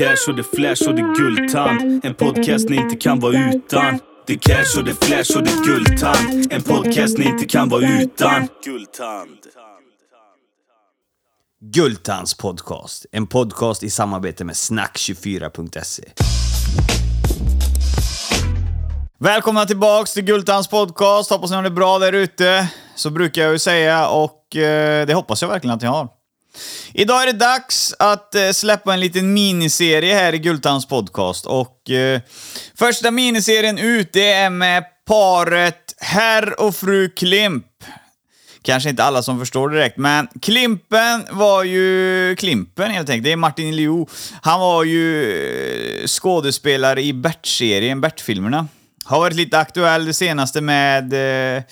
cash och det flash och det guldtand. En podcast ni inte kan vara utan. Det cash och det flash och det guldtand. En podcast ni inte kan vara utan. Guldtand. Guldtands podcast. En podcast i samarbete med snack24.se. Välkomna tillbaks till Guldtands podcast. Hoppas ni har det bra där ute. Så brukar jag ju säga och eh, det hoppas jag verkligen att ni har. Idag är det dags att eh, släppa en liten miniserie här i Gultans podcast och eh, första miniserien ut det är med paret herr och fru Klimp. Kanske inte alla som förstår direkt, men Klimpen var ju Klimpen helt enkelt. Det är Martin Liu. Han var ju eh, skådespelare i Bert-serien, Bert-filmerna. Har varit lite aktuell det senaste med eh,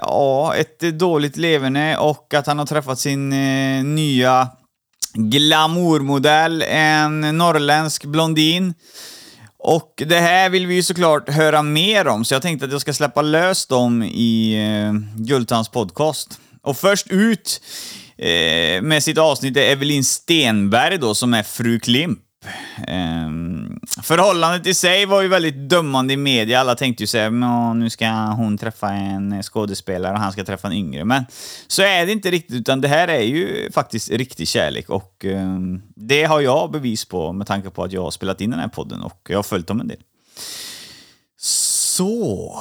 ja, ett dåligt leverne och att han har träffat sin eh, nya glamourmodell, en norrländsk blondin. Och det här vill vi ju såklart höra mer om, så jag tänkte att jag ska släppa lös dem i eh, Gultans podcast. Och först ut eh, med sitt avsnitt är Evelin Stenberg då, som är fru Klimp. Eh, förhållandet i sig var ju väldigt dömande i media. Alla tänkte ju såhär, nu ska hon träffa en skådespelare och han ska träffa en yngre. Men så är det inte riktigt, utan det här är ju faktiskt riktig kärlek och eh, det har jag bevis på med tanke på att jag har spelat in den här podden och jag har följt dem en del. Så,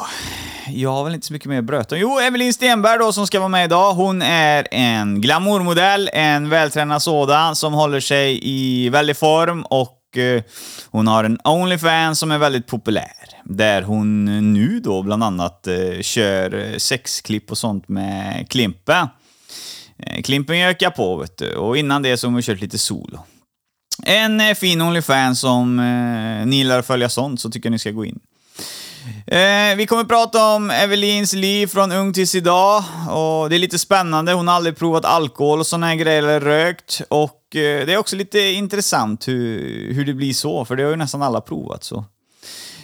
jag har väl inte så mycket mer att bröta om. Jo, Evelin Stenberg då som ska vara med idag. Hon är en glamourmodell, en vältränad sådan som håller sig i väldig form och Eh, hon har en Onlyfans som är väldigt populär. Där hon nu då bland annat eh, kör sexklipp och sånt med eh, Klimpen. Klimpen ökar på vet du, och innan det så har hon kört lite solo. En fin Onlyfans som eh, ni gillar att följa sånt så tycker jag ni ska gå in. Eh, vi kommer prata om Evelins liv från ung tills idag. Och det är lite spännande. Hon har aldrig provat alkohol och såna här grejer, eller rökt. Och Eh, det är också lite intressant hur, hur det blir så, för det har ju nästan alla provat. så.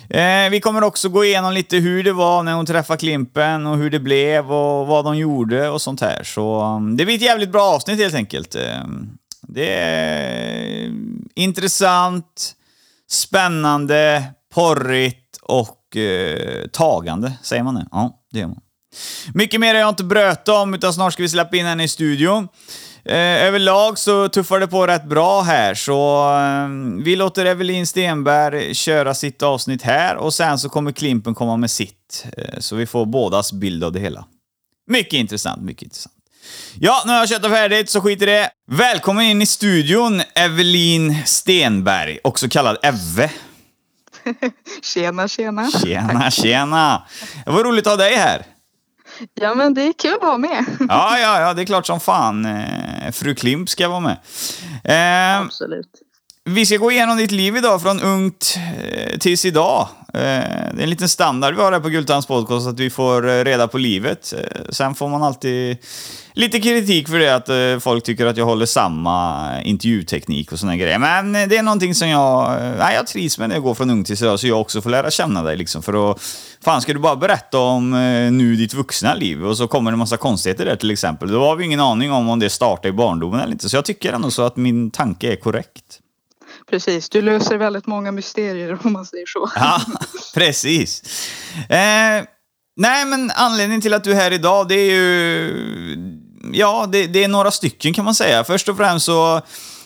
Eh, vi kommer också gå igenom lite hur det var när hon träffade Klimpen och hur det blev och vad de gjorde och sånt här. Så mm, det blir ett jävligt bra avsnitt helt enkelt. Eh, det är intressant, spännande, porrigt och eh, tagande. Säger man det? Ja, det gör man. Mycket mer har jag inte bröt om, utan snart ska vi släppa in henne i studion. Eh, överlag så tuffar det på rätt bra här, så eh, vi låter Evelin Stenberg köra sitt avsnitt här och sen så kommer Klimpen komma med sitt. Eh, så vi får bådas bild av det hela. Mycket intressant, mycket intressant. Ja, nu har jag köttat färdigt, så skit i det. Välkommen in i studion, Evelin Stenberg, också kallad Evve. Tjena, tjena. Tjena, tjena! Det var roligt att ha dig här. Ja, men det är kul att vara med. Ja, ja, ja, det är klart som fan. Eh, Fru Klimp ska vara med. Eh, Absolut. vi ska gå igenom ditt liv idag, från ungt eh, tills idag. Eh, det är en liten standard vi har här på Gultans podcast, att vi får reda på livet. Sen får man alltid lite kritik för det, att eh, folk tycker att jag håller samma intervjuteknik och såna grejer. Men det är någonting som jag... eh, Nej, jag trivs med när jag går från ung tills idag, så jag också får lära känna dig liksom. För att... Fan, ska du bara berätta om eh, nu ditt vuxna liv och så kommer det en massa konstigheter där till exempel. Då har vi ingen aning om om det startar i barndomen eller inte. Så jag tycker ändå så att min tanke är korrekt. Precis, du löser väldigt många mysterier om man säger så. Ja, precis. Eh, nej, men anledningen till att du är här idag, det är ju... Ja, det, det är några stycken kan man säga. Först och främst så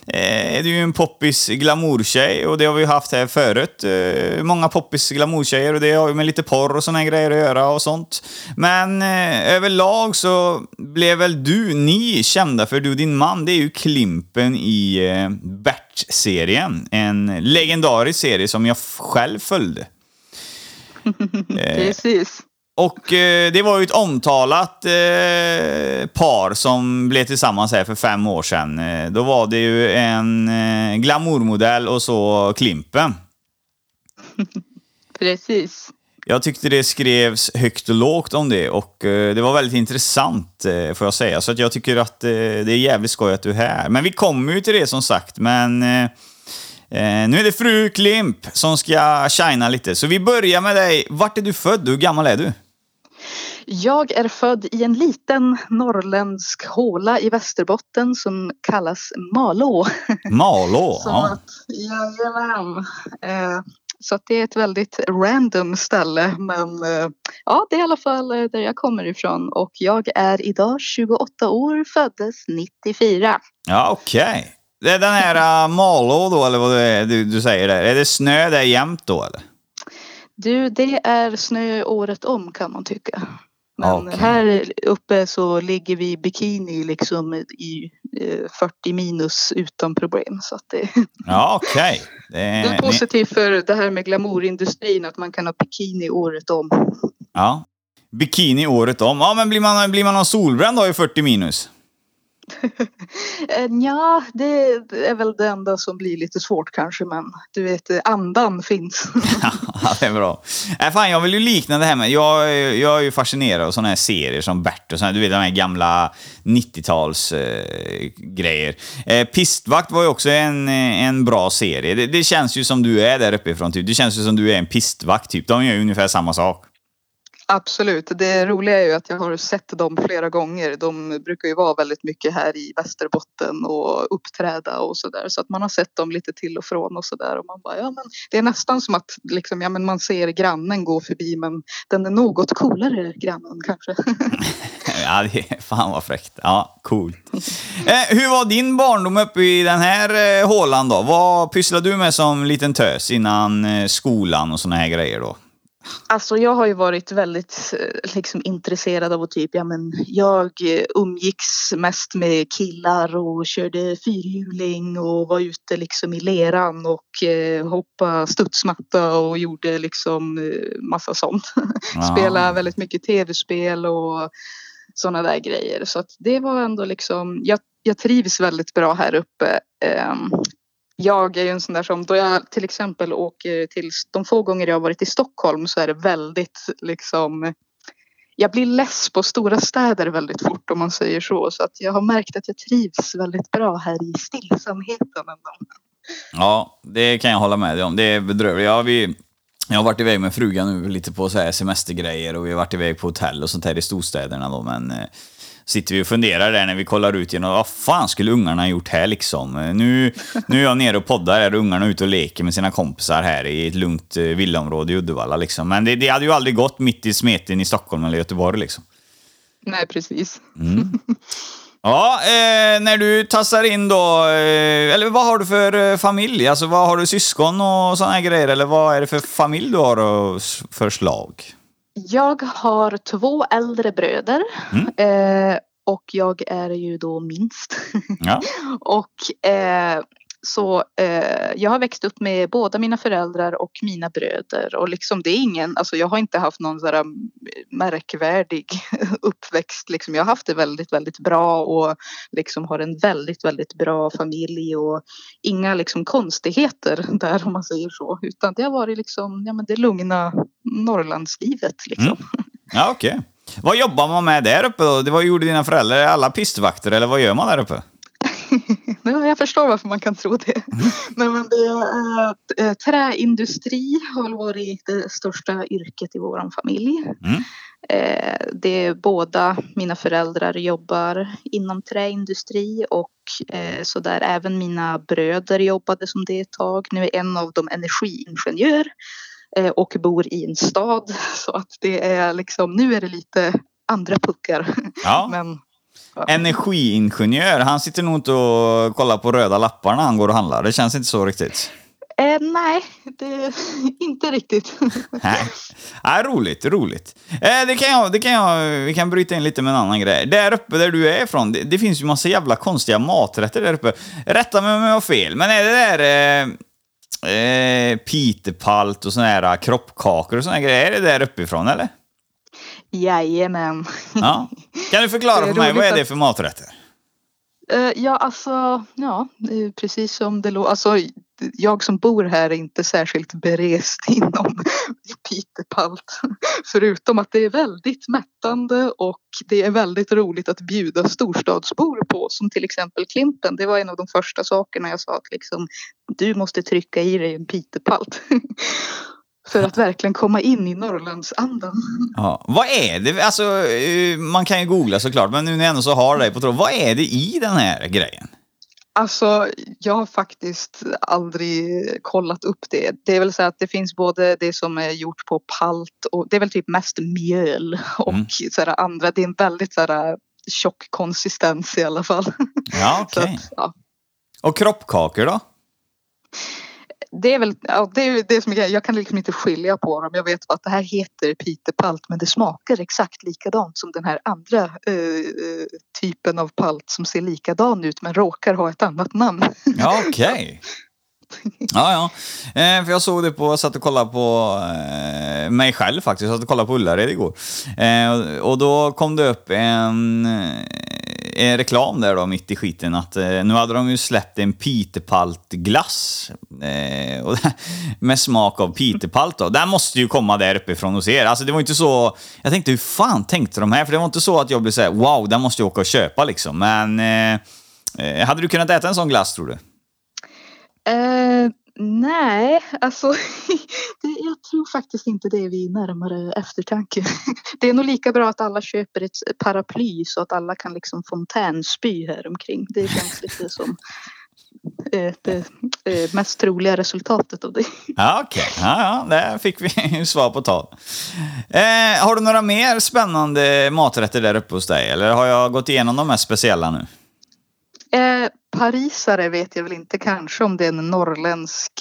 eh, är du ju en poppis glamourtjej och det har vi ju haft här förut. Eh, många poppis glamourtjejer och det har ju med lite porr och såna grejer att göra och sånt. Men eh, överlag så blev väl du, ni, kända för du och din man, det är ju Klimpen i Bert-serien. En legendarisk serie som jag själv följde. Precis. Och eh, det var ju ett omtalat eh, par som blev tillsammans här för fem år sedan. Eh, då var det ju en eh, glamourmodell och så Klimpen. Precis. Jag tyckte det skrevs högt och lågt om det och eh, det var väldigt intressant får jag säga. Så att jag tycker att det är jävligt skoj att du är här. Men vi kommer ju till det som sagt, men eh, nu är det fru Klimp som ska shina lite. Så vi börjar med dig. Vart är du född? Hur gammal är du? Jag är född i en liten norrländsk håla i Västerbotten som kallas Malå. Malå? Så Ja. att, jajamän. Eh, så det är ett väldigt random ställe men eh, ja det är i alla fall eh, där jag kommer ifrån och jag är idag 28 år, föddes 94. Ja, okej. Det är den här uh, Malå då, eller vad det är du, du säger där. Är det snö där jämt då, eller? Du, det är snö året om kan man tycka. Men Okej. här uppe så ligger vi i bikini liksom i eh, 40 minus utan problem. Så att det, Ja, okej. Det det är- är ni- positivt för det här med glamourindustrin att man kan ha bikini året om. Ja. Bikini året om. Ja, men blir man, blir man någon solbränd då i 40 minus? Eh, ja, det är väl det enda som blir lite svårt kanske men du vet eh, andan finns. Ja, det är bra. Äh, fan, jag vill ju likna det här med... Jag, är- jag är ju fascinerad av sådana här serier som Bert och såna, du vet de här gamla 90-talsgrejer. eh. Eh, Pistvakt var ju också en, eh, en bra serie. Det, det känns ju som du är där uppifrån, typ. Det känns ju som du är en pistvakt, typ. De gör ju ungefär samma sak. Absolut. Det roliga är ju att jag har sett dem flera gånger. De brukar ju vara väldigt mycket här i Västerbotten och uppträda och sådär. Så att man har sett dem lite till och från och sådär. Och man bara, ja men det är nästan som att liksom, ja, men man ser grannen gå förbi men den är något coolare grannen kanske. Ja, det är fan vad fräckt. Ja, coolt. Eh, hur var din barndom uppe i den här eh, hålan då? Vad pysslade du med som liten tös innan eh, skolan och såna här grejer då? Alltså jag har ju varit väldigt eh, liksom intresserad av att typ, ja men jag eh, umgicks mest med killar och körde fyrhjuling och var ute liksom i leran och eh, hoppa studsmatta och gjorde liksom eh, massa sånt. Ja. Spela väldigt mycket tv-spel och sådana där grejer. Så att det var ändå liksom, jag, jag trivs väldigt bra här uppe. Ehm, jag är ju en sån där som, då jag till exempel åker till, de få gånger jag har varit i Stockholm så är det väldigt liksom jag blir less på stora städer väldigt fort om man säger så. Så att jag har märkt att jag trivs väldigt bra här i stillsamheten ändå. Ja, det kan jag hålla med dig om. Det är bedrövligt. Ja, vi, jag har varit iväg med frugan nu lite på så här semestergrejer och vi har varit iväg på hotell och sånt här i storstäderna då, men eh, sitter vi och funderar där när vi kollar ut genom vad fan skulle ungarna ha gjort här liksom? Nu, nu är jag nere och poddar här och ungarna är ute och leker med sina kompisar här i ett lugnt eh, villaområde i Uddevalla liksom. Men det, det hade ju aldrig gått mitt i smeten i Stockholm eller Göteborg liksom. Nej precis. Ja, eh, när du tassar in då, eh, eller vad har du för eh, familj? Alltså vad har du syskon och sådana här grejer? Eller vad är det för familj du har och s- för slag? Jag har två äldre bröder. Eh, och jag är ju då minst. Ja. och eh, så eh, jag har växt upp med båda mina föräldrar och mina bröder och liksom det är ingen, alltså jag har inte haft någon sådär mm, märkvärdig uppväxt liksom. Jag har haft det väldigt, väldigt bra och liksom har en väldigt, väldigt bra familj och inga liksom konstigheter där om man säger så utan det har varit liksom, ja men det lugna Norrlandslivet liksom. Mm. Ja, okej. Vad jobbar man med där uppe då? Det Vad gjorde dina föräldrar? Är alla pistvakter eller vad gör man där uppe? Jag förstår varför man kan tro det. Nej, men det äh, träindustri har varit det största yrket i vår familj. Mm. Eh, det båda mina föräldrar jobbar inom träindustri och eh, så där även mina bröder jobbade som det ett tag. Nu är en av dem energiingenjör och bor i en stad så att det är liksom nu är det lite andra puckar. Ja. Men. Energiingenjör, han sitter nog inte och kollar på röda lappar när han går och handlar. Det känns inte så riktigt. Eh, nej, det inte riktigt. Nej. Ja, roligt, roligt. Eh, det kan jag, det kan jag, vi kan bryta in lite med en annan grej. Där uppe där du är ifrån, det, det finns ju massa jävla konstiga maträtter där uppe. Rätta mig om jag har fel, men är det där eh, eh, pitepalt och såna här kroppkakor och såna här grejer, är det där uppifrån eller? Jajamän. Ja. Kan du förklara för mig, vad är det för maträtter? Eh, ja, alltså, ja, precis som det låter. Alltså, jag som bor här är inte särskilt berest inom pitepalt. Förutom att det är väldigt mättande och det är väldigt roligt att bjuda storstadsbor på. Som till exempel Klimpen. Det var en av de första sakerna jag sa att liksom, du måste trycka i dig en pitepalt. För att verkligen komma in i Norrlandsandan. Ja. Vad är det? Alltså, eh, man kan ju googla såklart, men nu när jag ändå så har dig på tråd, vad är det i den här grejen? Alltså, jag har faktiskt aldrig kollat upp det. Det är väl så att det finns både det som är gjort på palt och det är väl typ mest mjöl och Mm. så här andra. Det är en väldigt så här tjock konsistens i alla fall. Ja, okej. att, ja. Och kroppkakor då? Det är väl ja, det, är det som är grejen. Jag kan liksom inte skilja på dem. Jag vet bara att det här heter pitepalt men det smakar exakt likadant som den här andra eh, eh, typen av palt som ser likadan ut men råkar ha ett annat namn. Ja, okej. Ja, ja. Eh, för jag såg det på, jag satt och kollade på eh, mig själv faktiskt, jag satt och kollade på Ullared igår. Eh, och, då kom det upp en, eh, en reklam där då mitt i skiten att eh, nu hade de ju släppt en pitepaltglass. Eh, och, med smak av pitepalt då. Den måste ju komma där uppifrån hos er. Alltså det var inte så, jag tänkte hur fan tänkte de här? För det var inte så att jag blev såhär wow, den måste jag åka och köpa liksom. Men eh, eh, hade du kunnat äta en sån glass tror du? Eh, nej, alltså jag tror faktiskt inte det vid närmare eftertanke. Det är nog lika bra att alla köper ett paraply så att alla kan liksom fontänspy här omkring. Det känns lite som eh, det eh, mest troliga resultatet av det. Ja, okej. Ja, ja, där fick vi svar på tal. Eh, har du några mer spännande maträtter där uppe hos dig? Eller har jag gått igenom de mest speciella nu? Eh, parisare vet jag väl inte kanske om det är en norrländsk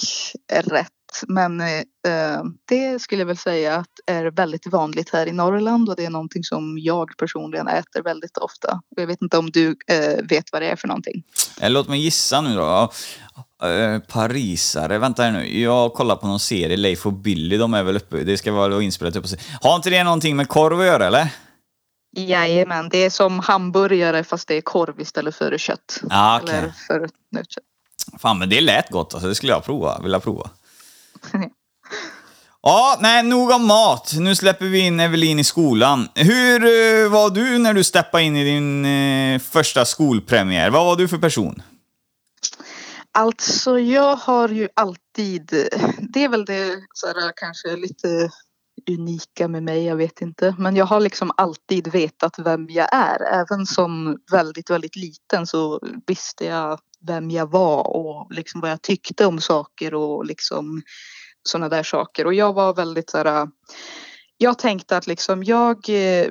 rätt. Men eh, det skulle jag väl säga att är väldigt vanligt här i Norrland och det är någonting som jag personligen äter väldigt ofta. Jag vet inte om du eh, vet vad det är för någonting. Eh, låt mig gissa nu då. Eh, parisare, vänta här nu. Jag kollar på någon serie, Leif och Billy, de är väl uppe. Det ska vara inspelat uppe. Har inte det någonting med korv att göra eller? Jajamän, det är som hamburgare fast det är korv istället för kött. Ja, okej. Eller för nötkött. Fan, men det lät gott alltså. Det skulle jag prova, vilja prova. Ja, nej, nog om mat. Nu släpper vi in Evelin i skolan. Hur eh, var du när du steppade in i din eh, första skolpremiär? Vad var du för person? Alltså jag har ju alltid, det är väl det så här, kanske lite unika med mig, jag vet inte. Men jag har liksom alltid vetat vem jag är. Även som väldigt, väldigt liten så visste jag vem jag var och liksom vad jag tyckte om saker och liksom sådana där saker. Och jag var väldigt så här, jag tänkte att liksom jag eh,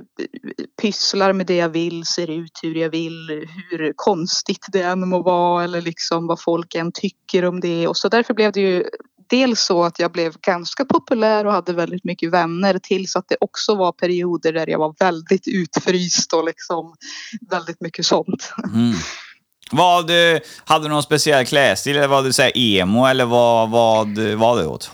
pysslar med det jag vill, ser ut hur jag vill, hur konstigt det än må vara eller liksom vad folk än tycker om det. Och så därför blev det ju dels så att jag blev ganska populär och hade väldigt mycket vänner tills att det också var perioder där jag var väldigt utfryst och liksom väldigt mycket sånt. Mm. Vad, hade du någon speciell klädstil eller var du så emo eller vad, vad var det åt?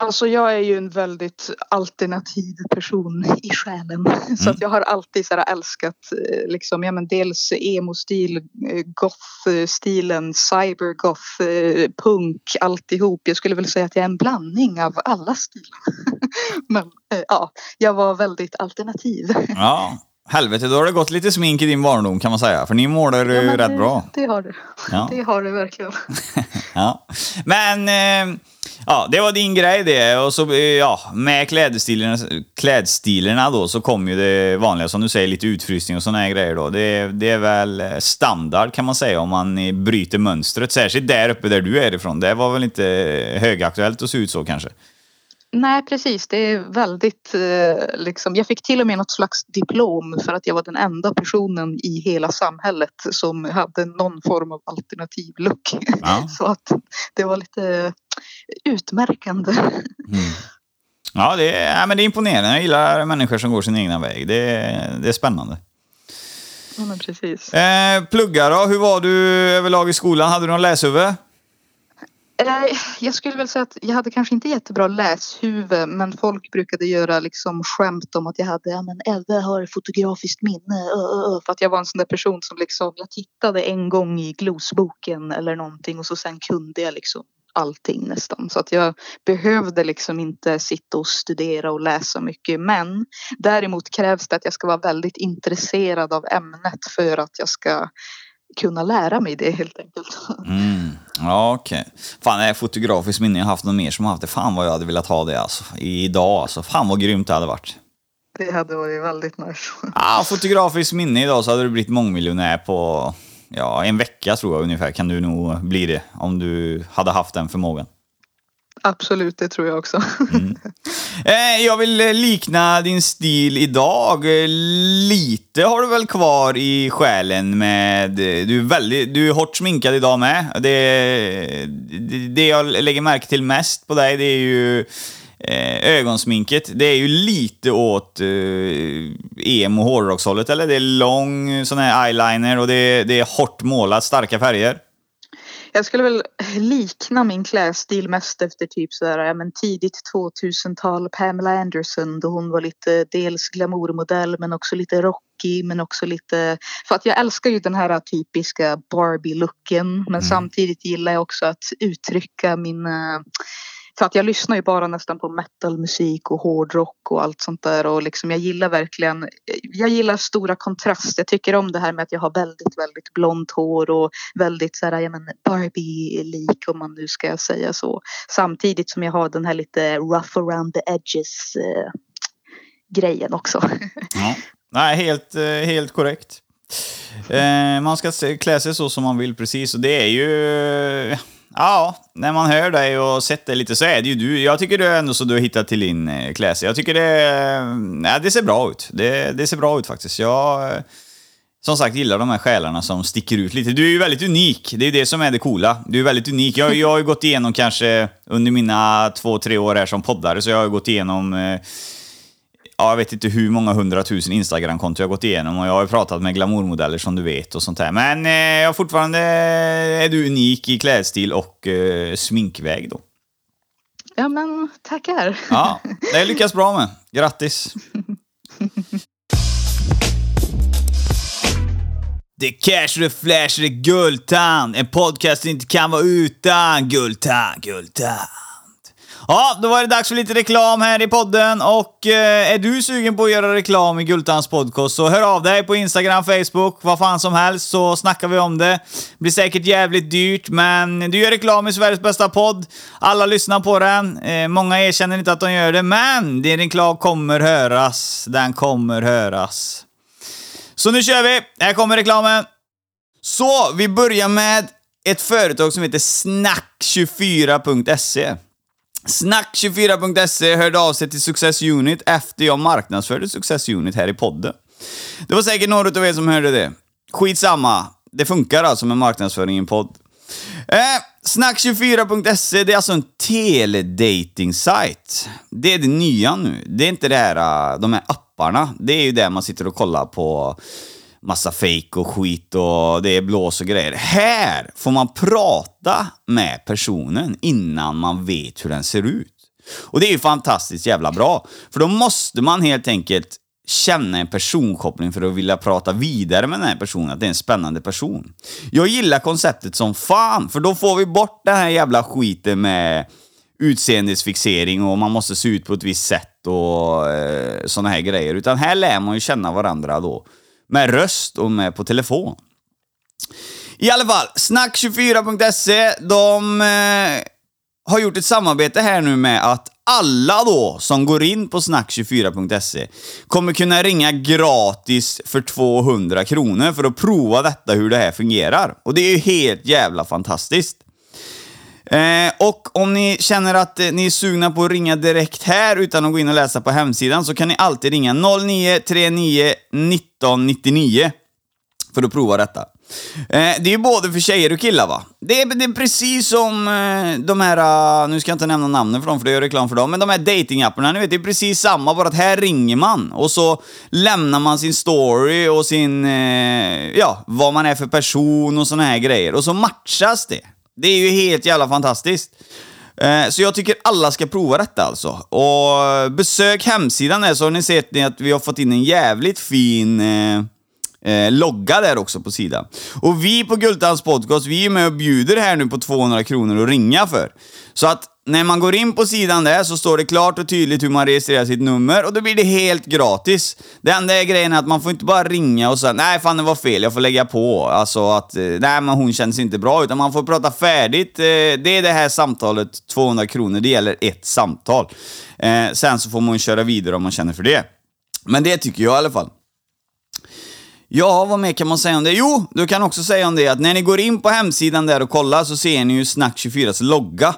Alltså jag är ju en väldigt alternativ person i själen. Så att jag har alltid så här älskat eh, liksom, ja, men dels emo-stil, eh, goth-stilen, cybergoth, eh, punk, alltihop. Jag skulle väl säga att jag är en blandning av alla stilar. Men ja, jag var väldigt alternativ. Ja, helvete, då har det gått lite smink i din barndom kan man säga. För ni målar ju men rätt det, bra. Det har det. Ja. Det har det verkligen. Ja. Men, eh, ja, det var din grej det. Och så, eh, ja, med klädstilarna, klädstilarna då så kom ju det vanliga, som du säger, lite utfrysning och såna här grejer då. Det, det är väl eh, standard kan man säga om man eh, bryter mönstret. Särskilt där uppe där du är ifrån. Det var väl inte högaktuellt att se ut så kanske? Nej precis, det är väldigt eh, liksom, jag fick till och med något slags diplom för att jag var den enda personen i hela samhället som hade någon form av alternativ look. Ja. Så att det var lite utmärkande. Ja, det är, ja, men det är imponerande. Jag gillar människor som går sin egna väg. Det, är- det är spännande. Ja men precis. Eh, plugga då? Hur var du överlag i skolan? Hade du någon läshuvud? Jag skulle väl säga att jag hade kanske inte jättebra läshuvud men folk brukade göra liksom skämt om att jag hade, ja men Elve har fotografiskt minne, för att jag var en sån där person som liksom, jag tittade en gång i glosboken eller någonting och så sen kunde jag liksom allting nästan. Så att jag behövde liksom inte sitta och studera och läsa mycket. Men däremot krävs det att jag ska vara väldigt intresserad av ämnet för att jag ska kunna lära mig det helt enkelt. Mm. Ja, okej. Fan, det är fotografiskt minne. Jag har haft någon mer som har haft det. Fan vad jag hade velat ha det alltså. Idag alltså. Fan vad grymt det hade varit. Det hade varit väldigt nice. Ah, fotografiskt minne idag så hade du blivit mångmiljonär på ja, en vecka tror jag ungefär kan du nog bli det. Om du hade haft den förmågan. Absolut, det tror jag också. Mm. Eh, jag vill likna din stil idag. Lite har du väl kvar i själen med... Du är, väldigt, du är hårt sminkad idag med. Det, det, det jag lägger märke till mest på dig det är ju eh, ögonsminket. Det är ju lite åt eh, emo hårdrockshållet, eller? Det är lång sån här eyeliner och det, det är hårt målat, starka färger. Jag skulle väl likna min klädstil mest efter typ så här, ja, men tidigt 2000-tal Pamela Anderson då hon var lite dels glamourmodell men också lite rockig men också lite för att jag älskar ju den här typiska Barbie-looken men samtidigt gillar jag också att uttrycka mina för att jag lyssnar ju bara nästan på metalmusik och hårdrock och allt sånt där och liksom jag gillar verkligen Jag gillar stora kontraster. Jag tycker om det här med att jag har väldigt, väldigt blont hår och väldigt så här, ja men Barbie-lik om man nu ska säga så. Samtidigt som jag har den här lite rough around the edges eh, grejen också. Ja. Nej, helt, eh, helt korrekt. Eh, man ska klä sig så som man vill precis och det är ju... Ja, när man hör dig och sett dig lite så är det ju du. Jag tycker det är ändå så du har hittat till din eh, klädsel. Jag tycker det... Eh, nej, det ser bra ut. Det, det ser bra ut faktiskt. Jag... Eh, som sagt, gillar de här själarna som sticker ut lite. Du är ju väldigt unik. Det är ju det som är det coola. Du är väldigt unik. Jag, jag har ju gått igenom kanske under mina två, tre år här som poddare, så jag har ju gått igenom eh, ja, jag vet inte hur många hundratusen Instagram-konton jag har gått igenom och jag har pratat med glamourmodeller som du vet och sånt där. Men eh, jag fortfarande är du unik i klädstil och eh, sminkväg då. Ja men tackar. Ja, det lyckas bra med. Grattis! Det är cash, det är flash, det är guldtand. En podcast inte kan vara utan guldtand, guldtand. Ja, då var det dags för lite reklam här i podden och eh, är du sugen på att göra reklam i Gultans podcast så hör av dig på Instagram, Facebook, vad fan som helst så snackar vi om det. Blir säkert jävligt dyrt men du gör reklam i Sveriges bästa podd. Alla lyssnar på den. Eh, många erkänner inte att de gör det men din reklam kommer höras. Den kommer höras. Så nu kör vi! Här kommer reklamen. Så, vi börjar med ett företag som heter Snack24.se. Snack24.se hörde av sig till Success Unit efter jag marknadsförde Success Unit här i podden. Det var säkert några av er som hörde det. Skitsamma. Det funkar alltså med marknadsföring i en podd. Eh, Snack24.se, det är alltså en teledating-sajt. Det är det nya nu. Det är inte det här, eh, de här apparna. Det är ju där man sitter och kollar på massa fejk och skit och det är blås och grejer. Här får man prata med personen innan man vet hur den ser ut. Och det är ju fantastiskt jävla bra. För då måste man helt enkelt känna en personkoppling för att vilja prata vidare med den här personen, att det är en spännande person. Jag gillar konceptet som fan, för då får vi bort den här jävla skiten med utseendesfixering och man måste se ut på ett visst sätt och eh, såna här grejer. Utan här lär man ju känna varandra då. Med röst och med på telefon. I alla fall, snack24.se, de eh, har gjort ett samarbete här nu med att alla då som går in på snack24.se kommer kunna ringa gratis för 200 kronor för att prova detta hur det här fungerar. Och det är ju helt jävla fantastiskt. Eh, och om ni känner att eh, ni är sugna på att ringa direkt här utan att gå in och läsa på hemsidan så kan ni alltid ringa 0939 1999 för att prova detta. Eh, det är ju både för tjejer och killar va? Det är, det är precis som eh, de här, eh, nu ska jag inte nämna namnen för dem för det gör reklam för dem, men de här datingapparna, ni vet det är precis samma bara att här ringer man och så lämnar man sin story och sin, eh, ja, vad man är för person och såna här grejer och så matchas det. Det är ju helt jävla fantastiskt. Eh, så jag tycker alla ska prova detta alltså. Och besök hemsidan där så har ni sett att vi har fått in en jävligt fin eh, eh, logga där också på sidan. Och vi på Gultans podcast, vi är med och bjuder här nu på 200 kronor att ringa för. Så att när man går in på sidan där så står det klart och tydligt hur man registrerar sitt nummer och då blir det helt gratis. Det enda är grejen är att man får inte bara ringa och säga nej fan det var fel, jag får lägga på. Alltså att eh, nej men hon känns inte bra, utan man får prata färdigt. Eh, det är det här samtalet, 200 kronor, det gäller ett samtal. Eh, sen så får man köra vidare om man känner för det. Men det tycker jag i alla fall. Ja, vad mer kan man säga om det? Jo, du kan också säga om det att när ni går in på hemsidan där och kollar så ser ni ju Snack24s logga.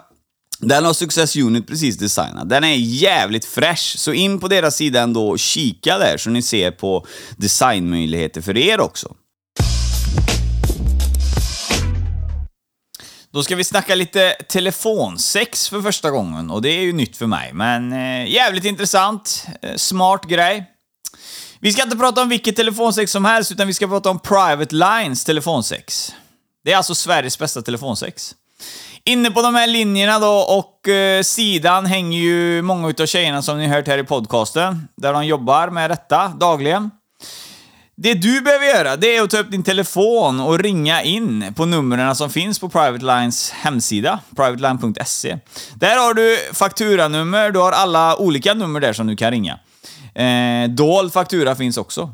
Den har Success Unit precis designat. Den är jävligt fräsch, så in på deras sida ändå och kika där så ni ser på designmöjligheter för er också. Då ska vi snacka lite telefonsex för första gången och det är ju nytt för mig, men eh, jävligt intressant. Eh, smart grej. Vi ska inte prata om vilket telefonsex som helst, utan vi ska prata om Private Lines telefonsex. Det är alltså Sveriges bästa telefonsex. Inne på de här linjerna då och eh, sidan hänger ju många utav tjejerna som ni hört här i podcasten, där de jobbar med detta dagligen. Det du behöver göra, det är att ta upp din telefon och ringa in på numren som finns på Private Lines hemsida, privateline.se. Där har du fakturanummer, du har alla olika nummer där som du kan ringa. Eh, dold faktura finns också.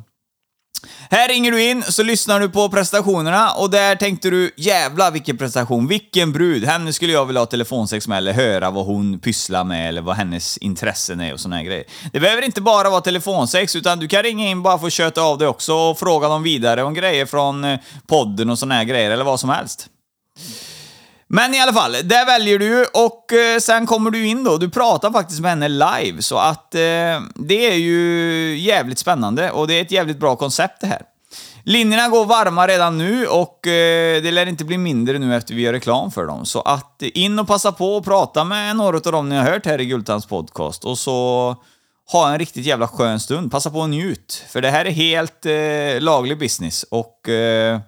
Här ringer du in, så lyssnar du på prestationerna och där tänkte du jävla vilken prestation, vilken brud, henne skulle jag vilja ha telefonsex med eller höra vad hon pysslar med eller vad hennes intressen är och såna här grejer. Det behöver inte bara vara telefonsex, utan du kan ringa in bara för att köta av dig också och fråga dem vidare om grejer från eh, podden och såna här grejer eller vad som helst. Men i alla fall, där väljer du och eh, sen kommer du in då. Du pratar faktiskt med henne live, så att eh, det är ju jävligt spännande och det är ett jävligt bra koncept det här. Linjerna går varma redan nu och eh, det lär inte bli mindre nu efter vi gör reklam för dem. Så att in och passa på och prata med några av dem ni har hört här i Gultans podcast och så ha en riktigt jävla skön stund. Passa på och njut, för det här är helt eh, laglig business och eh,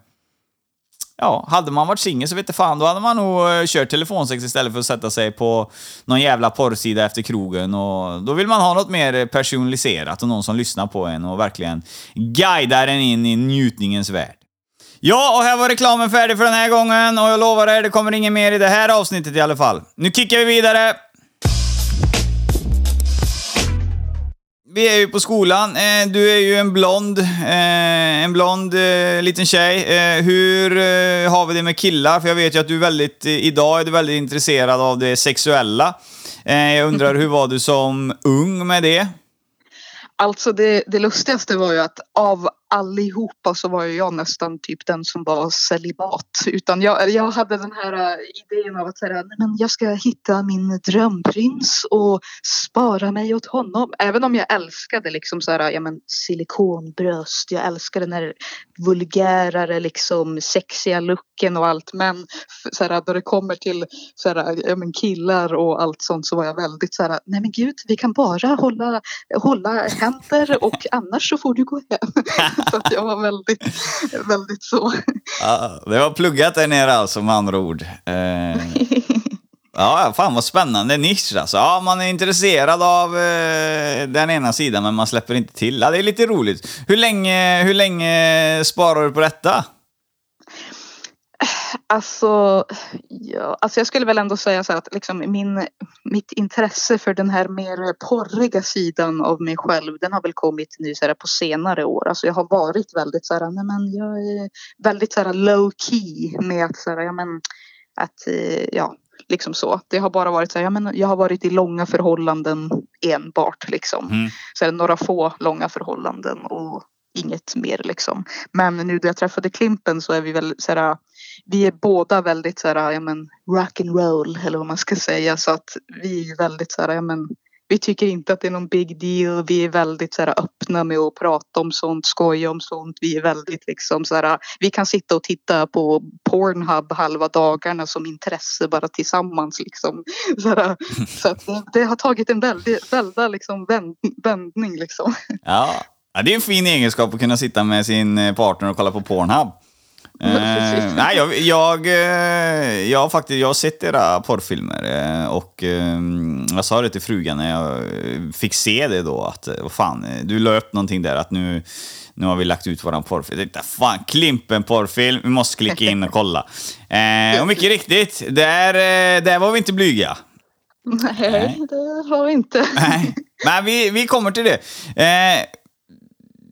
Ja, hade man varit singel så vet fan, då hade man nog eh, kört telefonsex istället för att sätta sig på någon jävla porrsida efter krogen. Och då vill man ha något mer personaliserat och någon som lyssnar på en och verkligen guidar en in i njutningens värld. Ja, och här var reklamen färdig för den här gången och jag lovar er, det kommer inget mer i det här avsnittet i alla fall. Nu kickar vi vidare! Vi är ju på skolan. Eh, du är ju en blond, eh, en blond eh, liten tjej. Hur har vi det med killar? För jag vet ju att du är väldigt, idag är du väldigt intresserad av det sexuella. Jag undrar, hur var du som ung med det? Alltså det, det lustigaste var ju att av allihopa så var jag nästan typ den som var celibat. Utan jag, jag hade den här eh, idén av att säga, men jag ska hitta min drömprins och spara mig åt honom. Även om jag älskade liksom så här, ja men silikonbröst, jag älskade den här vulgärare liksom sexiga looken och allt. Men så här, när det kommer till så här, ja, men killar och allt sånt så var jag väldigt så här, nej men gud, vi kan bara hålla, hålla händer och annars så får du gå hem. så att jag var väldigt, väldigt så. Ja, det var pluggat där nere alltså med andra ord. Eh, ja, fan vad spännande nisch alltså. Ja, man är intresserad av eh, den ena sidan men man släpper inte till. Ja, det är lite roligt. Hur länge, hur länge sparar du på detta? Alltså, ja, alltså jag skulle väl ändå säga så att liksom min, mitt intresse för den här mer porriga sidan av mig själv den har väl kommit nu så här, på senare år. Alltså jag har varit väldigt så här, nej men jag är väldigt så här, low key med att så här, ja men att ja liksom så. Det har bara varit så här, ja men jag har varit i långa förhållanden enbart liksom. Mm. Så här, några få långa förhållanden och inget mer liksom. Men nu när jag träffade Klimpen så är vi väl så här, äh, vi är båda väldigt så här, äh, ja men rock and roll eller vad man ska säga så att vi är väldigt så här, äh, ja men vi tycker inte att det är någon big deal. Vi är väldigt så här, öppna med att prata om sånt, skoja om sånt. Vi är väldigt liksom så här, vi kan sitta och titta på Pornhub halva dagarna som intresse bara tillsammans liksom. Så, här, så att det, har tagit en väldigt, väldigt liksom vändning liksom. Ja, Ja, det är en fin egenskap att kunna sitta med sin eh, partner och kolla på Pornhub. eh, nej, jag, jag, eh, jag, faktiskt, jag har sett era porrfilmer eh, och jag sa det till frugan när jag fick se det då att vad fan, du la upp någonting där att nu, nu har vi lagt ut våran porrfilm. Jag tänkte, fan, Klimpen porrfilm, vi måste klicka in och kolla. Eh, och mycket riktigt, där, där var vi inte blyga. Nej, det har vi inte. Nej, men vi, vi kommer till det. Eh,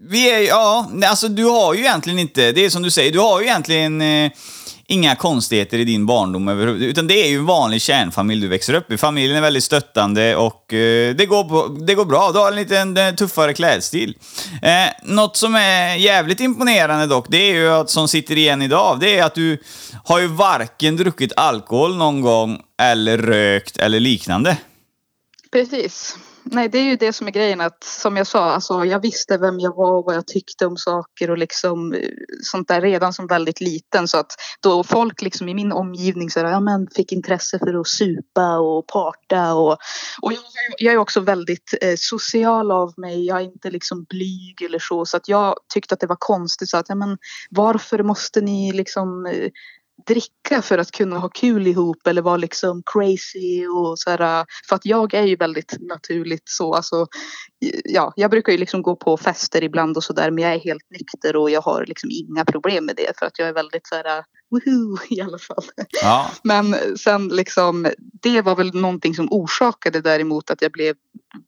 vi är ja, alltså du har ju egentligen inte, det är som du säger, du har ju egentligen eh, inga konstigheter i din barndom överhuvudtaget. Utan det är ju en vanlig kärnfamilj du växer upp i. Familjen är väldigt stöttande och eh, det, går, det går bra. Du har en lite eh, tuffare klädstil. Eh, något som är jävligt imponerande dock, det är ju att, som sitter igen idag, det är att du har ju varken druckit alkohol någon gång eller rökt eller liknande. Precis nej, det är ju det som är grejen att som jag sa, alltså, jag visste vem jag var och vad jag tyckte om saker och liksom eh, sånt där redan som väldigt liten. Så att då folk liksom i min omgivning så här, ja, men fick intresse för att supa och parta och, och jag, jag är också väldigt eh, social av mig. Jag är inte liksom blyg eller så. Så att jag tyckte att det var konstigt. Så att ja, men varför måste ni liksom eh, dricka för att kunna ha kul ihop eller vara liksom crazy och så här. Äh, för att jag är ju väldigt naturligt så. Alltså, ja, jag brukar ju liksom gå på fester ibland och sådär men jag är helt nykter och jag har liksom inga problem med det för att jag är väldigt så här äh, woohoo i alla fall. Ja. Men sen liksom det var väl någonting som orsakade däremot att jag blev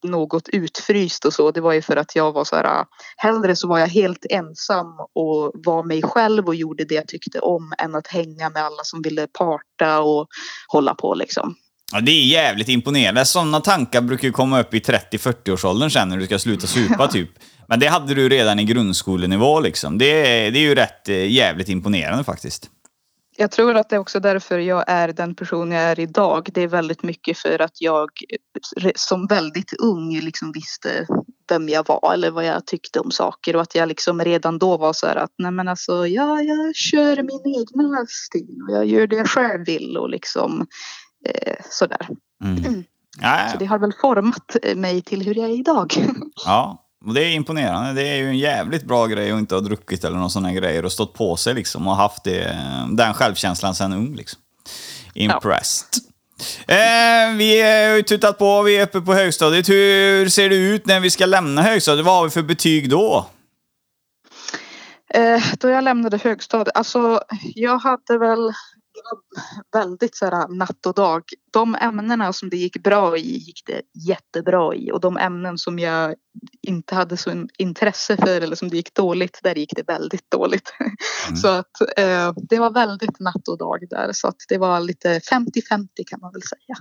något utfryst och så. Det var ju för att jag var så här hellre så var jag helt ensam och var mig själv och gjorde det jag tyckte om än att hänga med alla som ville parta och hålla på liksom. Ja, det är jävligt imponerande. Sådana tankar brukar ju komma upp i 30-40-årsåldern sen när du ska sluta supa typ. Men det hade du redan i grundskolenivå liksom. Det, det är ju rätt eh, jävligt imponerande faktiskt. Jag tror att det är också därför jag är den person jag är idag. Det är väldigt mycket för att jag som väldigt ung liksom visste vem jag var eller vad jag tyckte om saker och att jag liksom redan då var så här att nej men alltså ja, jag kör min egna stil och jag gör det jag själv vill och liksom eh, sådär. Mm. Mm. Så det har väl format mig till hur jag är idag. Ja, och det är imponerande. Det är ju en jävligt bra grej att inte ha druckit eller någon sån här grejer och stått på sig liksom och haft det, den självkänslan sen ung liksom. Impressed. Ja. Eh, vi har tutat på, vi är uppe på högstadiet. Hur ser det ut när vi ska lämna högstadiet? Vad har vi för betyg då? Eh, då jag lämnade högstadiet, alltså jag hade väl väldigt så här, natt och dag. De ämnena som det gick bra i gick det jättebra i och de ämnen som jag inte hade så intresse för eller som det gick dåligt, där gick det väldigt dåligt. Mm. Så att eh, det var väldigt natt och dag där så att det var lite 50-50 kan man väl säga.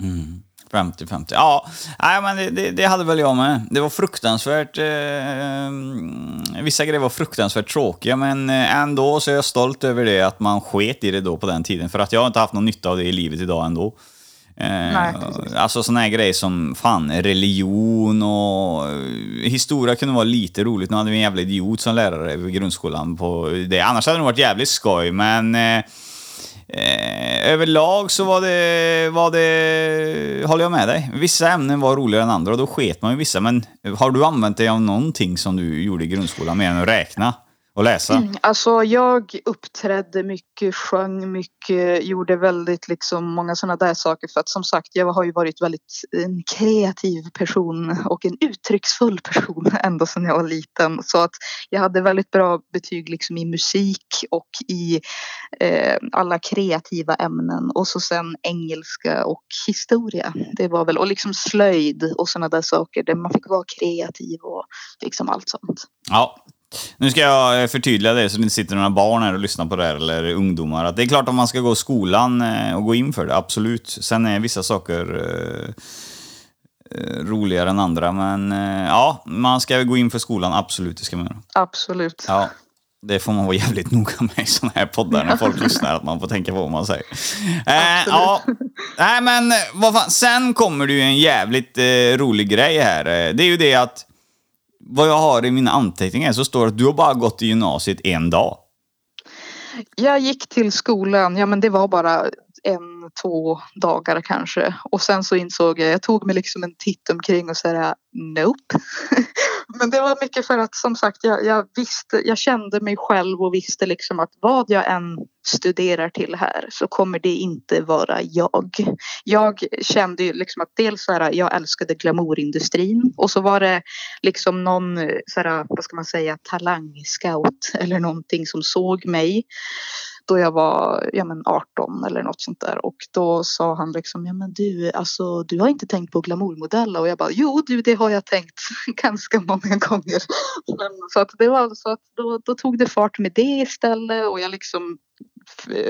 Mm. 50-50. Ja, nej, men det, det, det, hade väl jag med. Det var fruktansvärt... Eh, vissa grejer var fruktansvärt tråkiga, men eh, ändå så är jag stolt över det att man sket i det då på den tiden. För att jag har inte haft någon nytta av det i livet idag ändå. Eh, nej, alltså sådana här grejer som fan, religion och eh, historia kunde vara lite roligt. Nu hade vi en jävla idiot som lärare i grundskolan på det. Annars hade det varit jävligt skoj, men eh, Eh, överlag så var det, var det, håller jag med dig. Vissa ämnen var roligare än andra och då sket man ju vissa. Men har du använt dig av någonting som du gjorde i grundskolan mer än att räkna? Och läsa? Mm, alltså jag uppträdde mycket, sjöng mycket, gjorde väldigt liksom många sådana där saker för att som sagt jag har ju varit väldigt en kreativ person och en uttrycksfull person ända sedan jag var liten så att jag hade väldigt bra betyg liksom i musik och i eh, alla kreativa ämnen och så sen engelska och historia. Det var väl och liksom slöjd och sådana där saker där man fick vara kreativ och liksom allt sånt. Ja, nu ska jag eh, förtydliga det så det inte sitter några barn här och lyssnar på det här, eller ungdomar. Att det är klart att man ska gå skolan eh, och gå in för det, absolut. Sen är vissa saker eh, roligare än andra, men ja, man ska gå in för skolan, absolut, det ska man göra. Absolut. Ja. Det får man vara jävligt noga med i sådana här poddar när folk lyssnar, att man får tänka på vad man säger. Eh, ja, nej men vad fan, sen kommer det ju en jävligt eh, rolig grej här. Det är ju det att vad jag har i mina anteckningar så står det att du har bara gått i gymnasiet en dag. Jag gick till skolan, ja men det var bara en, två dagar kanske. Och sen så insåg jag, jag tog mig liksom en titt omkring och sa nope. Men det var mycket för att som sagt jag, jag, visste, jag kände mig själv och visste liksom att vad jag än studerar till här så kommer det inte vara jag. Jag kände ju liksom att dels så här, jag älskade glamourindustrin och så var det liksom någon, så här, vad ska man säga, talangscout eller någonting som såg mig då jag var ja, men 18 eller något sånt där och då sa han liksom ja men du alltså du har inte tänkt på glamourmodeller. och jag bara jo du det har jag tänkt ganska många gånger. Men, så att det var så att då, då tog det fart med det istället och jag liksom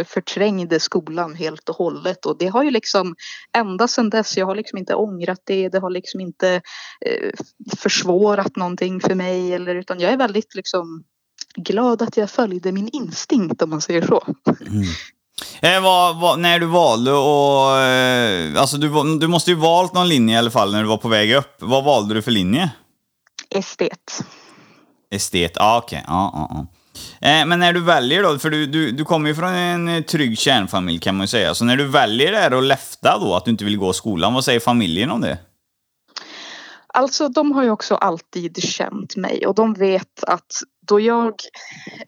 förträngde skolan helt och hållet och det har ju liksom ända sedan dess, jag har liksom inte ångrat det, det har liksom inte eh, försvårat någonting för mig eller utan jag är väldigt liksom glad att jag följde min instinkt om man säger så. Mm. Eh, vad, vad, när du valde och eh, alltså du, du måste ju valt någon linje i alla fall när du var på väg upp. Vad valde du för linje? Estet. Estet, ja ah, okej. Okay. Ah, ah, ah. Eh, men när du väljer då, för du, du, du kommer ju från en trygg kärnfamilj kan man ju säga. Så när du väljer det här och läfta då, att du inte vill gå skolan, vad säger familjen om det? Alltså de har ju också alltid känt mig och de vet att då jag,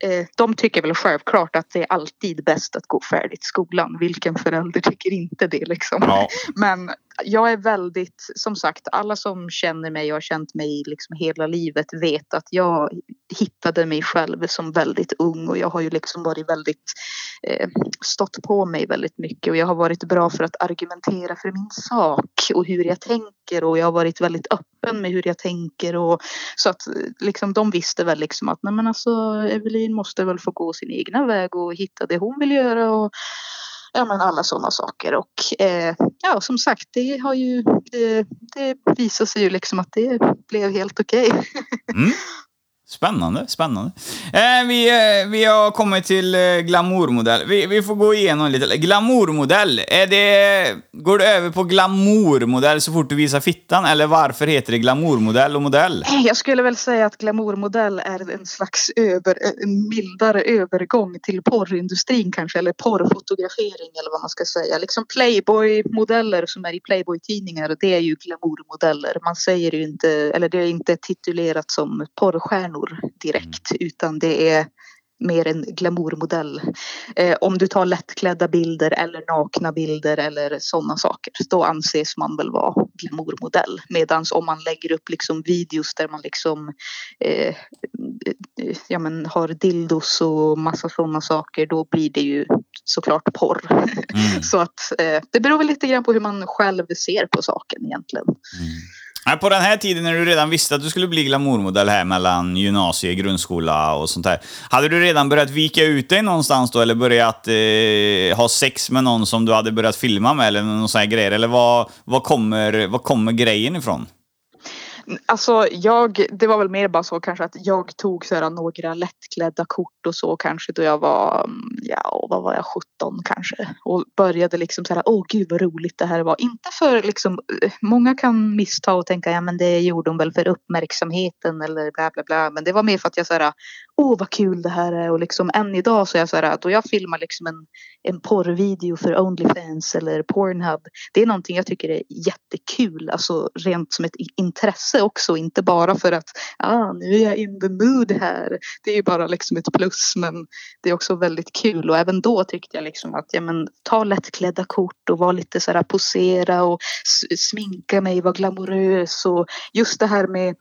eh, de tycker väl självklart att det är alltid bäst att gå färdigt skolan. Vilken förälder tycker inte det liksom? Ja. Men jag är väldigt, som sagt, alla som känner mig och har känt mig liksom hela livet vet att jag hittade mig själv som väldigt ung och jag har ju liksom varit väldigt, eh, stått på mig väldigt mycket och jag har varit bra för att argumentera för min sak och hur jag tänker och jag har varit väldigt öppen med hur jag tänker och så att eh, liksom de visste väl liksom att nej men alltså Evelin måste väl få gå sin egna väg och hitta det hon vill göra och ja men alla sådana saker och eh, ja som sagt det har ju det, det visar sig ju liksom att det blev helt okej. Okay. mm. Spännande, spännande. Eh, vi, eh, vi har kommit till eh, glamourmodell. Vi, vi får gå igenom lite. Glamourmodell, är det, går du över på glamourmodell så fort du visar fittan? Eller varför heter det glamourmodell och modell? Jag skulle väl säga att glamourmodell är en slags över, en mildare övergång till porrindustrin kanske, eller porrfotografering eller vad man ska säga. Liksom Playboy-modeller som är i Playboy-tidningar, det är ju glamourmodeller. Man säger ju inte, eller det är inte titulerat som porrstjärnor stjärnor direkt mm. utan det är mer en glamourmodell. Eh, om du tar lättklädda bilder eller nakna bilder eller sådana saker då anses man väl vara glamourmodell. Medan om man lägger upp liksom videos där man liksom eh, ja, men har dildos och massa sådana saker då blir det ju såklart porr. Mm. Så att eh, det beror väl lite grann på hur man själv ser på saken egentligen. Mm. På den här tiden när du redan visste att du skulle bli glamourmodell här mellan gymnasie, grundskola och sånt här. Hade du redan börjat vika ut dig någonstans då eller börjat eh, ha sex med någon som du hade börjat filma med eller någon sån här grejer? Eller vad, vad, kommer, vad kommer grejen ifrån? Alltså jag, det var väl mer bara så kanske att jag tog så här några lättklädda kort och så kanske då jag var, mm, ja vad var jag, 17 kanske. Och började liksom så här, åh gud vad roligt det här var. Inte för liksom, eh, många kan missta och tänka, ja men det gjorde hon väl för uppmärksamheten eller bla bla bla. Men det var mer för att jag så här, åh vad kul det här är och liksom än idag så är jag så här, då jag filmar liksom en, en porrvideo för Onlyfans eller Pornhub. Det är någonting jag tycker är jättekul, alltså rent som ett intresse också, inte bara för att ah, nu är jag in the mood här. Det är ju bara liksom ett plus men det är också väldigt kul och även då tyckte jag liksom att ja, men, ta lättklädda kort och vara lite så här posera och sminka mig, vara glamorös och just det här med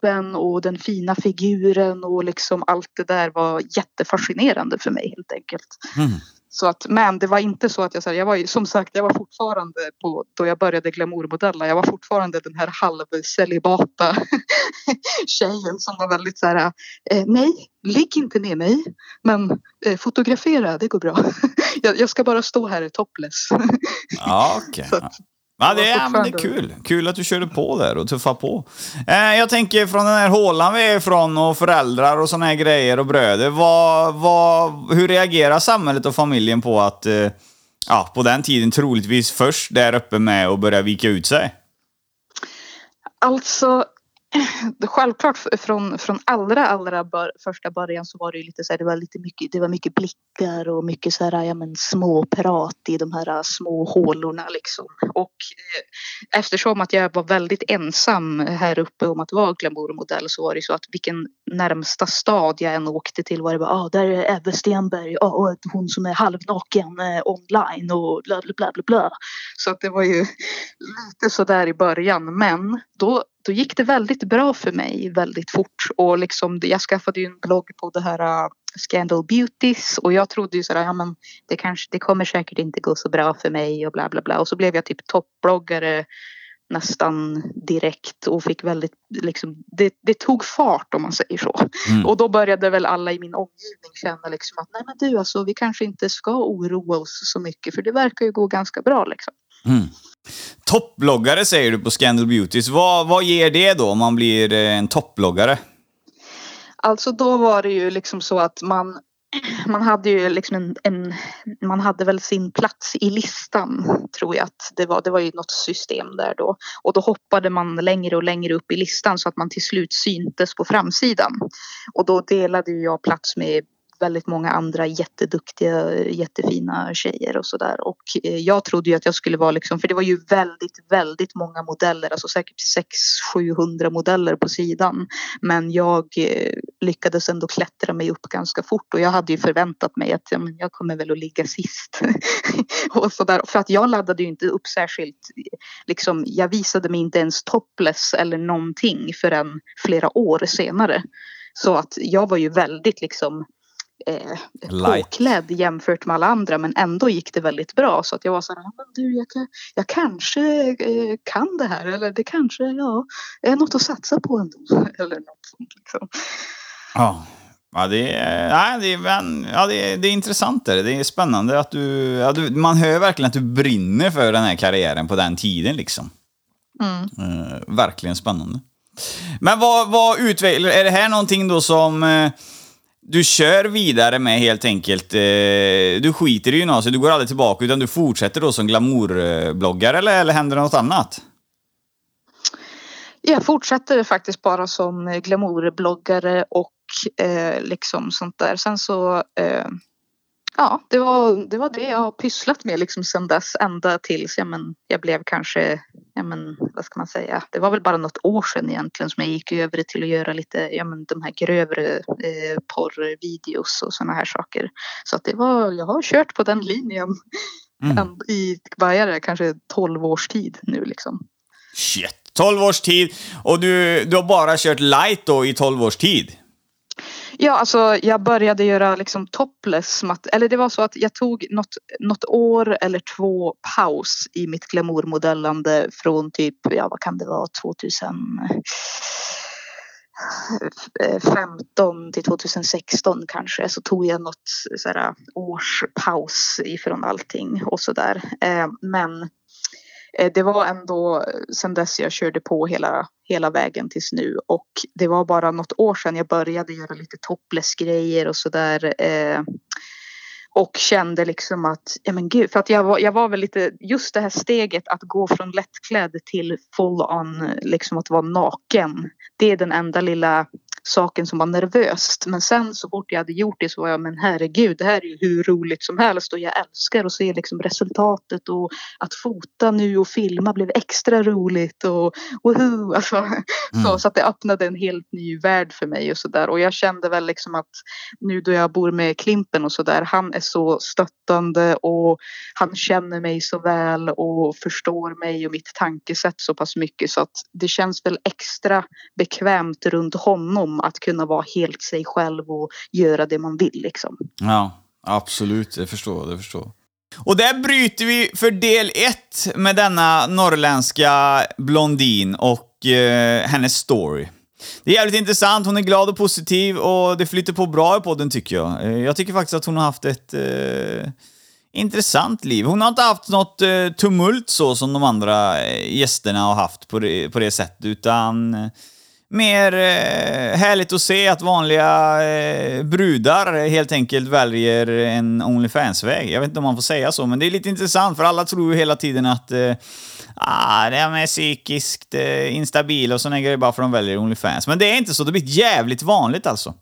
kvinnokroppen och den fina figuren och liksom allt det där var jättefascinerande för mig helt enkelt. Mm. Så att, men det var inte så att jag, jag var som sagt, jag var fortfarande på, då jag började glamourmodella, jag var fortfarande den här halvcelibata tjejen som var väldigt så här, eh, nej, ligg inte med mig, men eh, fotografera, det går bra. jag, jag, ska bara stå här topless. ja, okay. Ja, det är, men det är kul. Kul att du körde på där och tuffade på. Eh, jag tänker från den här hålan vi är ifrån och föräldrar och såna här grejer och bröder. Vad, vad, hur reagerar samhället och familjen på att, eh, ja, på den tiden troligtvis först där uppe med och börja vika ut sig? Alltså, självklart från, från allra, allra bör, första början så var det ju lite så här, det var lite mycket, det var mycket blickar och mycket så här, ja men småprat i de här äh, små hålorna liksom. Och eh, eftersom att jag var väldigt ensam här uppe om att vara glamourmodell så var det så att vilken närmsta stad jag än åkte till var det bara, ah, där är Ebbe Stenberg, ah, och hon som är halvnaken eh, online och bla bla bla bla bla. Så att det var ju lite så där i början men då då gick det väldigt bra för mig väldigt fort och liksom jag skaffade ju en blogg på det här Scandal Beauties och jag trodde ju sådär, ja men det kanske, det kommer säkert inte gå så bra för mig och bla bla bla och så blev jag typ toppbloggare nästan direkt och fick väldigt, liksom, det, det tog fart om man säger så. Mm. Och då började väl alla i min omgivning känna liksom att nej men du alltså vi kanske inte ska oroa oss så mycket för det verkar ju gå ganska bra liksom. Mm. Toppbloggare säger du på Scandal Beauties. Vad, vad ger det då om man blir eh, en toppbloggare? Alltså då var det ju liksom så att man man hade ju liksom en, en, man hade väl sin plats i listan tror jag att det var. Det var ju något system där då och då hoppade man längre och längre upp i listan så att man till slut syntes på framsidan. Och då delade jag plats med väldigt många andra jätteduktiga, jättefina tjejer och sådär. Och eh, jag trodde ju att jag skulle vara liksom, för det var ju väldigt, väldigt många modeller, alltså säkert 600-700 modeller på sidan. Men jag eh, lyckades ändå klättra mig upp ganska fort och jag hade ju förväntat mig att ja, men jag kommer väl att ligga sist. och sådär. För att jag laddade ju inte upp särskilt, liksom, jag visade mig inte ens topless eller någonting förrän flera år senare. Så att jag var ju väldigt liksom eh, Light. påklädd jämfört med alla andra men ändå gick det väldigt bra så att jag var så här, "Ja, men du jag, kan, jag kanske eh, kan det här eller det kanske ja, är något att satsa på ändå. Eller något sånt liksom. Ja. Ja, det är, nej, det är, ja, det är, det är intressant. Det, det är spännande att du, ja, du... Man hör verkligen att du brinner för den här karriären på den tiden. liksom. Mm. Eh, verkligen spännande. Men vad, vad utvecklar... Är det här någonting då som eh, du kör vidare med helt enkelt? Eh, du skiter i gymnasiet, du går aldrig tillbaka utan du fortsätter då som glamourbloggare eller, eller händer det något annat? Jag fortsätter faktiskt bara som glamourbloggare och eh, liksom sånt där. Sen så eh, ja, det var, det var det jag har pysslat med liksom sen dess ända tills ja, men, jag blev kanske, ja, men, vad ska man säga, det var väl bara något år sedan egentligen som jag gick över till att göra lite, ja men de här grövre eh, porrvideos och sådana här saker. Så att det var, jag har kört på den linjen Mm. i, det, kanske 12 års tid nu liksom. Shit, 12 års tid och du, du har bara kört light då i 12 års tid? Ja, alltså jag började göra liksom topless. Eller det var så att jag tog något, något år eller två paus i mitt glamourmodellande från typ, ja vad kan det vara, 2015 till 2016 kanske. Så tog jag något sådär, års paus ifrån allting och sådär. Eh, men Eh, det var ändå eh, sen dess jag körde på hela, hela vägen tills nu och det var bara något år sedan jag började göra lite topless grejer och sådär. Eh, och kände liksom att, ja men gud, för att jag var, jag var väl lite, just det här steget att gå från lättklädd till full on, liksom att vara naken. Det är den enda lilla saken som var nervöst. Men sen så fort jag hade gjort det så var jag, men herregud, det här är ju hur roligt som helst och jag älskar att se liksom resultatet och att fota nu och filma blev extra roligt och woho, alltså. Så, så att det öppnade en helt ny värld för mig och sådär. Och jag kände väl liksom att nu då jag bor med Klimpen och sådär, han är så stöttande och han känner mig så väl och förstår mig och mitt tankesätt så pass mycket så att det känns väl extra bekvämt runt honom att kunna vara helt sig själv och göra det man vill liksom. Ja, absolut. Det förstår jag. Förstår. Och där bryter vi för del ett med denna norrländska blondin och eh, hennes story. Det är jävligt intressant, hon är glad och positiv och det flyter på bra i podden tycker jag. Eh, jag tycker faktiskt att hon har haft ett eh, intressant liv. Hon har inte haft något eh, tumult så som de andra eh, gästerna har haft på det, på det sättet, utan eh, mer eh, härligt att se att vanliga eh, brudar helt enkelt väljer en Onlyfans-väg. Jag vet inte om man får säga så, men det är lite intressant för alla tror ju hela tiden att eh, ah, det här med psykiskt eh, instabil och sådana grejer bara för att de väljer Onlyfans. Men det är inte så, det blir jävligt vanligt alltså.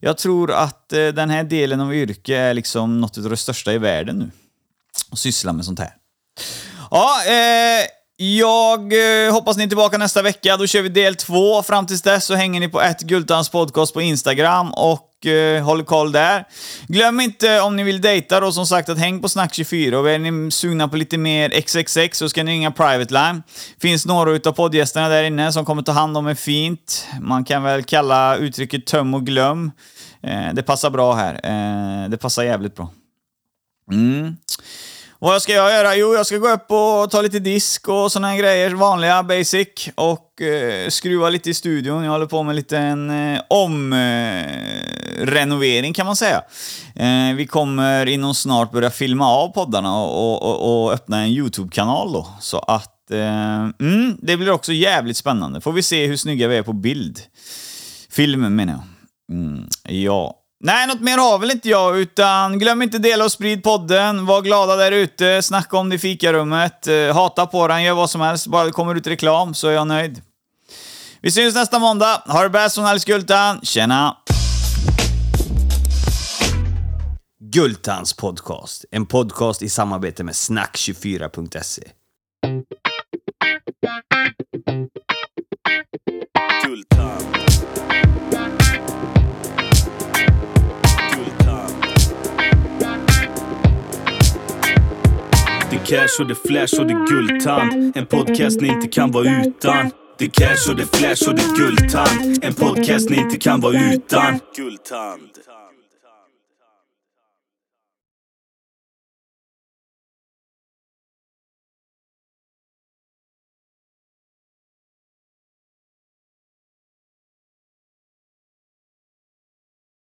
Jag tror att eh, den här delen av yrke är liksom något av det största i världen nu. Att syssla med sånt här. Ja, eh, jag eh, hoppas ni är tillbaka nästa vecka. Då kör vi del två. Fram tills dess så hänger ni på ett Gultans podcast på Instagram och eh, håller koll där. Glöm inte om ni vill dejta då som sagt att häng på Snack24 och är ni sugna på lite mer XXX så ska ni ringa Private Line. Finns några utav poddgästerna där inne som kommer ta hand om er fint. Man kan väl kalla uttrycket töm och glöm. Eh, det passar bra här. Eh, det passar jävligt bra. Mm. Vad ska jag göra? Jo, jag ska gå upp och ta lite disk och såna här grejer. Vanliga, basic. Och eh, skruva lite i studion. Jag håller på med lite en eh, omrenovering kan man säga. Eh, vi kommer inom snart börja filma av poddarna och, och, och öppna en YouTube-kanal då. Så att eh, mm, det blir också jävligt spännande. Får vi se hur snygga vi är på bild. Film menar jag. Mm, ja. Nej, något mer har väl inte jag, utan glöm inte dela och sprid podden. Var glada där ute, snacka om det i fikarummet, eh, hata på den, gör vad som helst. Bara det kommer ut reklam så är jag nöjd. Vi syns nästa måndag. Ha det bäst från Alice Gultan. Tjena! Gultans podcast. En podcast i samarbete med snack24.se. Gultan. Gultan. Det är cash och det är flash och det är guldtand, En podcast ni inte kan vara utan. Det är cash och det är flash och det är guldtand, En podcast ni inte kan vara utan. Guldtand.